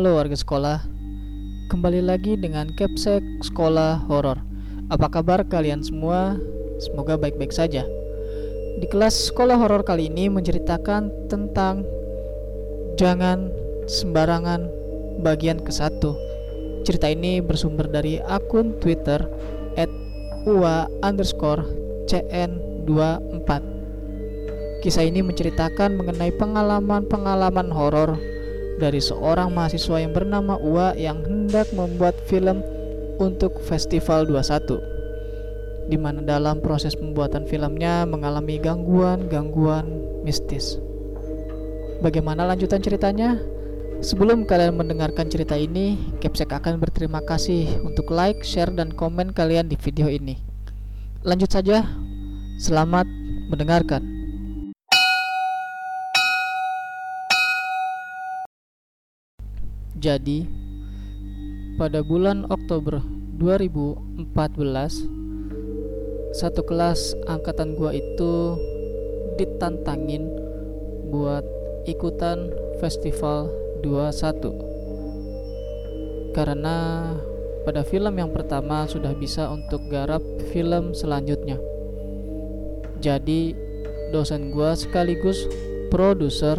Halo warga sekolah, kembali lagi dengan Capsek Sekolah Horor. Apa kabar kalian semua? Semoga baik-baik saja. Di kelas sekolah horor kali ini menceritakan tentang jangan sembarangan bagian ke satu. Cerita ini bersumber dari akun Twitter @ua underscore cn24. Kisah ini menceritakan mengenai pengalaman-pengalaman horor dari seorang mahasiswa yang bernama Uwa yang hendak membuat film untuk Festival 21 di mana dalam proses pembuatan filmnya mengalami gangguan-gangguan mistis. Bagaimana lanjutan ceritanya? Sebelum kalian mendengarkan cerita ini, Capsek akan berterima kasih untuk like, share, dan komen kalian di video ini. Lanjut saja, selamat mendengarkan. Jadi, pada bulan Oktober 2014, satu kelas angkatan gua itu ditantangin buat ikutan festival 21. Karena pada film yang pertama sudah bisa untuk garap film selanjutnya. Jadi, dosen gua sekaligus produser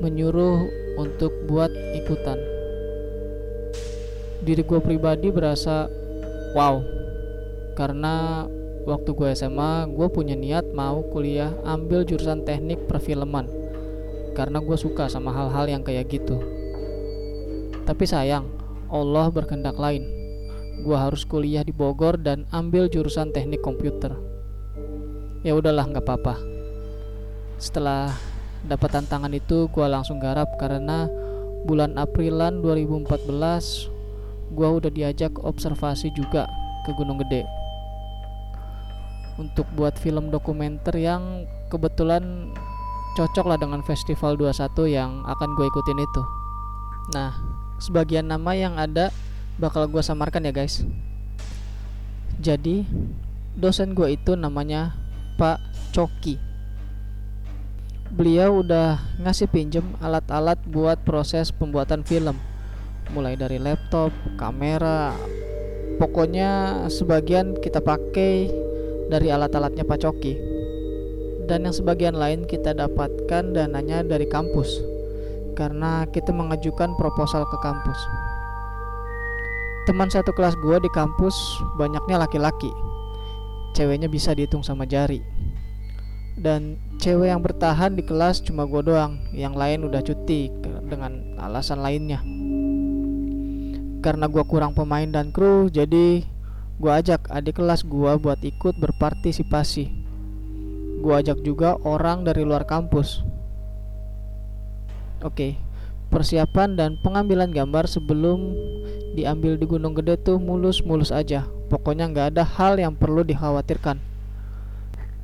menyuruh untuk buat ikutan diri gue pribadi berasa wow. Karena waktu gue SMA gue punya niat mau kuliah ambil jurusan teknik perfilman. Karena gue suka sama hal-hal yang kayak gitu. Tapi sayang Allah berkehendak lain. Gue harus kuliah di Bogor dan ambil jurusan teknik komputer. Ya udahlah nggak apa-apa. Setelah dapat tantangan itu gue langsung garap karena bulan Aprilan 2014 gua udah diajak observasi juga ke Gunung Gede. Untuk buat film dokumenter yang kebetulan cocok lah dengan festival 21 yang akan gue ikutin itu. Nah sebagian nama yang ada bakal gue samarkan ya guys. Jadi dosen gue itu namanya Pak Coki. Beliau udah ngasih pinjem alat-alat buat proses pembuatan film mulai dari laptop, kamera, pokoknya sebagian kita pakai dari alat-alatnya Pak Coki. Dan yang sebagian lain kita dapatkan dananya dari kampus karena kita mengajukan proposal ke kampus. Teman satu kelas gue di kampus banyaknya laki-laki. Ceweknya bisa dihitung sama jari. Dan cewek yang bertahan di kelas cuma gue doang, yang lain udah cuti dengan alasan lainnya karena gue kurang pemain dan kru jadi gue ajak adik kelas gue buat ikut berpartisipasi. Gue ajak juga orang dari luar kampus. Oke persiapan dan pengambilan gambar sebelum diambil di Gunung Gede tuh mulus-mulus aja. Pokoknya nggak ada hal yang perlu dikhawatirkan.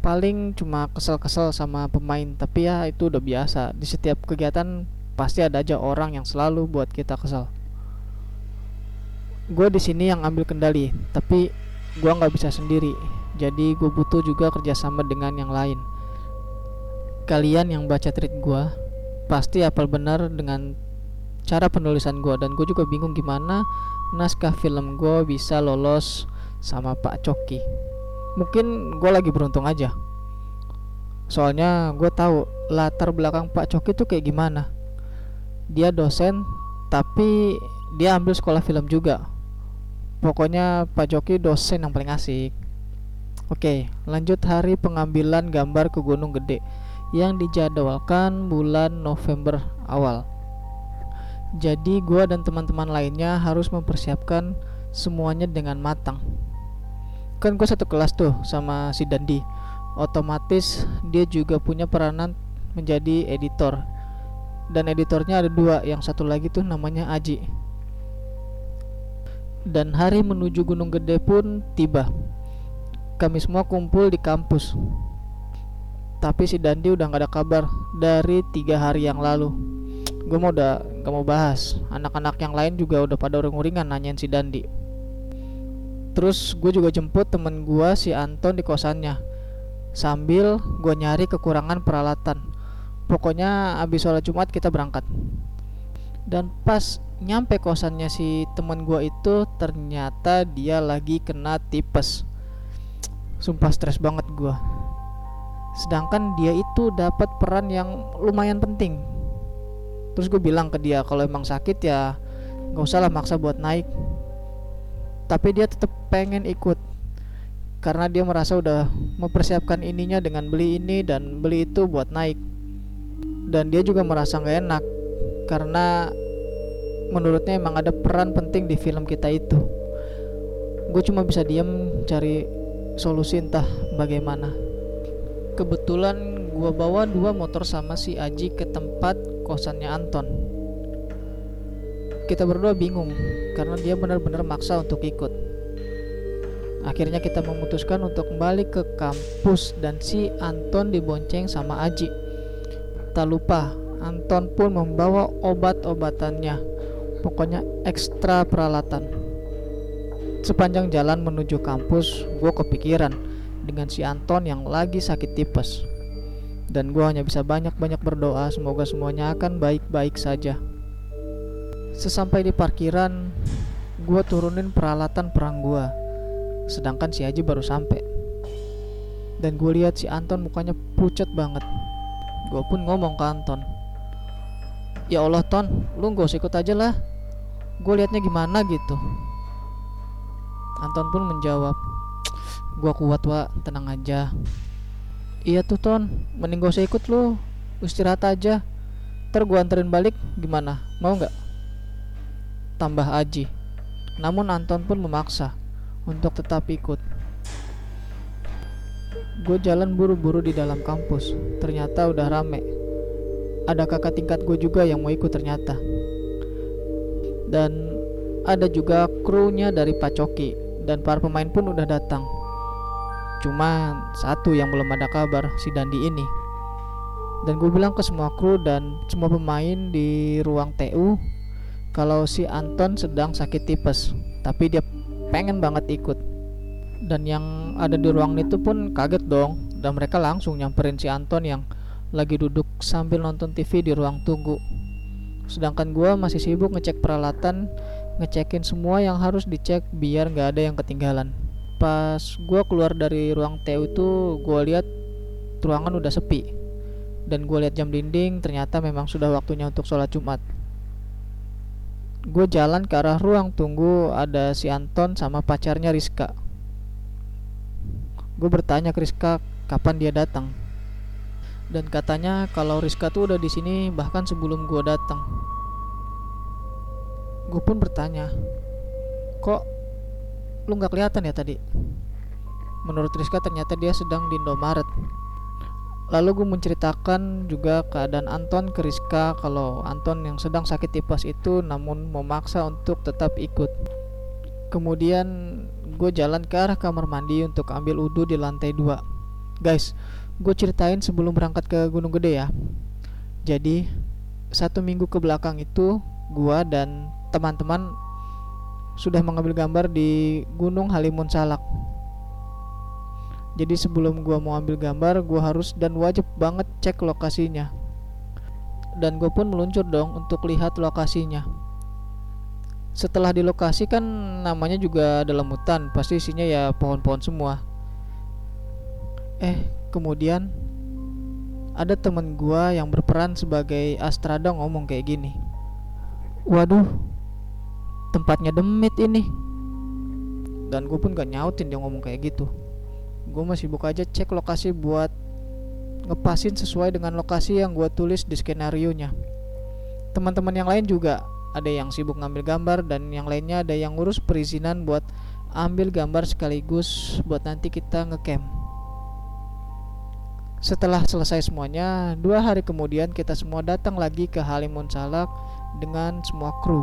Paling cuma kesel-kesel sama pemain tapi ya itu udah biasa. Di setiap kegiatan pasti ada aja orang yang selalu buat kita kesel gue di sini yang ambil kendali tapi gue nggak bisa sendiri. Jadi gue butuh juga kerjasama dengan yang lain. Kalian yang baca tweet gue pasti apal benar dengan cara penulisan gue dan gue juga bingung gimana naskah film gue bisa lolos sama Pak Coki. Mungkin gue lagi beruntung aja. Soalnya gue tahu latar belakang Pak Coki itu kayak gimana. Dia dosen tapi dia ambil sekolah film juga Pokoknya Pak Joki dosen yang paling asik. Oke, lanjut hari pengambilan gambar ke Gunung Gede yang dijadwalkan bulan November awal. Jadi gua dan teman-teman lainnya harus mempersiapkan semuanya dengan matang. Kan gue satu kelas tuh sama si Dandi. Otomatis dia juga punya peranan menjadi editor. Dan editornya ada dua, yang satu lagi tuh namanya Aji dan hari menuju Gunung Gede pun tiba. Kami semua kumpul di kampus. Tapi si Dandi udah gak ada kabar dari tiga hari yang lalu. Gue mau udah gak mau bahas. Anak-anak yang lain juga udah pada uring-uringan nanyain si Dandi. Terus gue juga jemput temen gue si Anton di kosannya. Sambil gue nyari kekurangan peralatan. Pokoknya abis sholat Jumat kita berangkat. Dan pas nyampe kosannya si teman gue itu ternyata dia lagi kena tipes. Sumpah stres banget gue sedangkan dia itu dapat peran yang lumayan penting. Terus gue bilang ke dia kalau emang sakit ya nggak usah lah maksa buat naik. Tapi dia tetap pengen ikut. Karena dia merasa udah mempersiapkan ininya dengan beli ini dan beli itu buat naik. Dan dia juga merasa nggak enak karena menurutnya emang ada peran penting di film kita itu. Gue cuma bisa diam cari solusi entah bagaimana. Kebetulan gue bawa dua motor sama si Aji ke tempat kosannya Anton. Kita berdua bingung karena dia benar-benar maksa untuk ikut. Akhirnya kita memutuskan untuk kembali ke kampus dan si Anton dibonceng sama Aji. Tak lupa, Anton pun membawa obat-obatannya. Pokoknya ekstra peralatan. Sepanjang jalan menuju kampus, gue kepikiran dengan si Anton yang lagi sakit tipes. Dan gue hanya bisa banyak-banyak berdoa semoga semuanya akan baik-baik saja. Sesampai di parkiran, gue turunin peralatan perang gue sedangkan si Haji baru sampai dan gue lihat si Anton mukanya pucat banget gue pun ngomong ke Anton ya Allah Ton lu gak usah ikut aja lah. Gue liatnya gimana gitu. Anton pun menjawab gue kuat wa tenang aja. Iya tuh Ton. Mending gak usah ikut lu. Istirahat aja. Ntar gue anterin balik. Gimana? Mau nggak? Tambah Aji. Namun Anton pun memaksa untuk tetap ikut. Gue jalan buru-buru di dalam kampus, ternyata udah rame. Ada kakak tingkat gue juga yang mau ikut ternyata. Dan ada juga krunya dari Pak Coki dan para pemain pun udah datang. Cuma satu yang belum ada kabar, si Dandi ini. Dan gue bilang ke semua kru dan semua pemain di ruang TU kalau si Anton sedang sakit tipes, tapi dia pengen banget ikut dan yang ada di ruang itu pun kaget dong dan mereka langsung nyamperin si Anton yang lagi duduk sambil nonton TV di ruang tunggu. Sedangkan gue masih sibuk ngecek peralatan ngecekin semua yang harus dicek biar nggak ada yang ketinggalan. Pas gue keluar dari ruang TU itu gue lihat ruangan udah sepi. Dan gue lihat jam dinding ternyata memang sudah waktunya untuk sholat Jumat. Gue jalan ke arah ruang tunggu ada si Anton sama pacarnya Rizka. Gue bertanya ke Rizka kapan dia datang dan katanya kalau Rizka tuh udah di sini bahkan sebelum gue datang gue pun bertanya kok lu nggak kelihatan ya tadi menurut Rizka ternyata dia sedang di Indomaret Lalu gue menceritakan juga keadaan Anton ke Rizka kalau Anton yang sedang sakit tipes itu namun memaksa untuk tetap ikut. Kemudian gue jalan ke arah kamar mandi untuk ambil wudhu di lantai 2. Guys, gue ceritain sebelum berangkat ke Gunung Gede ya. Jadi satu minggu ke belakang itu gue dan teman-teman sudah mengambil gambar di Gunung Halimun Salak. Jadi sebelum gua mau ambil gambar gua harus dan wajib banget cek lokasinya. Dan gue pun meluncur dong untuk lihat lokasinya. Setelah di lokasi kan namanya juga dalam hutan pasti isinya ya pohon-pohon semua. Eh kemudian ada temen gua yang berperan sebagai Astrada ngomong kayak gini. Waduh tempatnya demit ini. Dan gue pun gak nyautin dia ngomong kayak gitu. Gue masih buka aja cek lokasi buat ngepasin sesuai dengan lokasi yang gue tulis di skenario nya teman-teman yang lain juga ada yang sibuk ngambil gambar dan yang lainnya ada yang ngurus perizinan buat ambil gambar sekaligus buat nanti kita ngecamp setelah selesai semuanya dua hari kemudian kita semua datang lagi ke Halimun Salak dengan semua kru.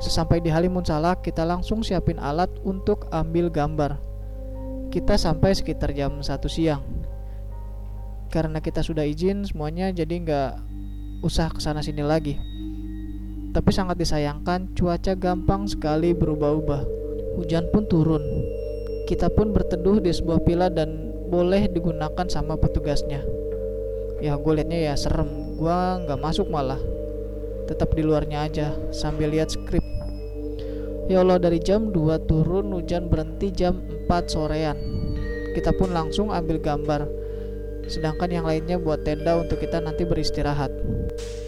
Sesampai di Halimun Salak, kita langsung siapin alat untuk ambil gambar. Kita sampai sekitar jam 1 siang. Karena kita sudah izin semuanya jadi nggak usah ke sana sini lagi. Tapi sangat disayangkan cuaca gampang sekali berubah-ubah. Hujan pun turun. Kita pun berteduh di sebuah pila dan boleh digunakan sama petugasnya ya gue liatnya ya serem gue nggak masuk malah tetap di luarnya aja sambil lihat skrip. Ya Allah dari jam 2 turun hujan berhenti jam 4 sorean. Kita pun langsung ambil gambar. Sedangkan yang lainnya buat tenda untuk kita nanti beristirahat.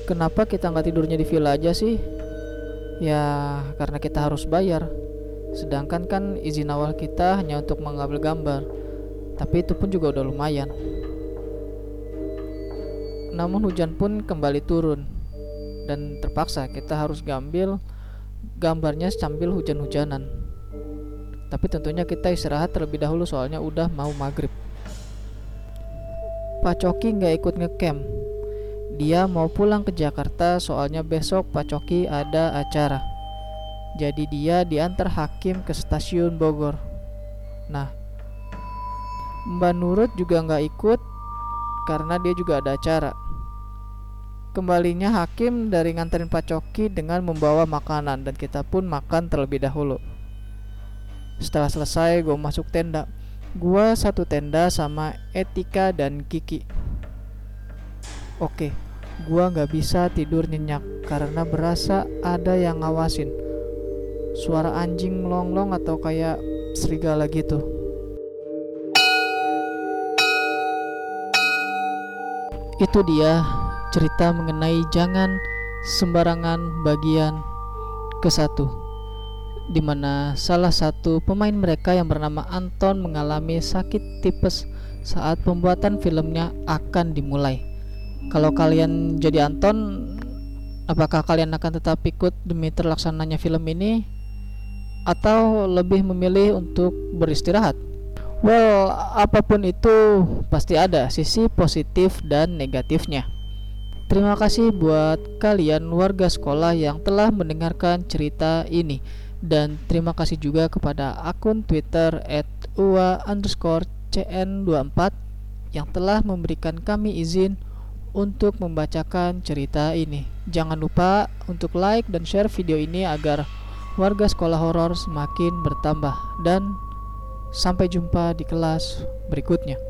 Kenapa kita nggak tidurnya di villa aja sih? Ya karena kita harus bayar. Sedangkan kan izin awal kita hanya untuk mengambil gambar. Tapi itu pun juga udah lumayan. Namun hujan pun kembali turun dan terpaksa kita harus gambil gambarnya sambil hujan-hujanan. Tapi tentunya kita istirahat terlebih dahulu soalnya udah mau maghrib. Pak Coki nggak ikut ngecamp. Dia mau pulang ke Jakarta soalnya besok Pak Coki ada acara. Jadi dia diantar hakim ke stasiun Bogor. Nah, Mbak Nurut juga nggak ikut karena dia juga ada acara. Kembalinya hakim dari nganterin Pak Coki dengan membawa makanan dan kita pun makan terlebih dahulu. Setelah selesai gue masuk tenda. Gue satu tenda sama Etika dan Kiki. Oke, gue nggak bisa tidur nyenyak karena berasa ada yang ngawasin. Suara anjing melonglong atau kayak serigala gitu. Itu dia cerita mengenai jangan sembarangan bagian ke satu di mana salah satu pemain mereka yang bernama Anton mengalami sakit tipes saat pembuatan filmnya akan dimulai. Kalau kalian jadi Anton, apakah kalian akan tetap ikut demi terlaksananya film ini atau lebih memilih untuk beristirahat? Well, apa pun itu pasti ada sisi positif dan negatifnya. Terima kasih buat kalian warga sekolah yang telah mendengarkan cerita ini dan terima kasih juga kepada akun Twitter @ua underscore cn24 yang telah memberikan kami izin untuk membacakan cerita ini. Jangan lupa untuk like dan share video ini agar warga sekolah horor semakin bertambah dan sampai jumpa di kelas berikutnya.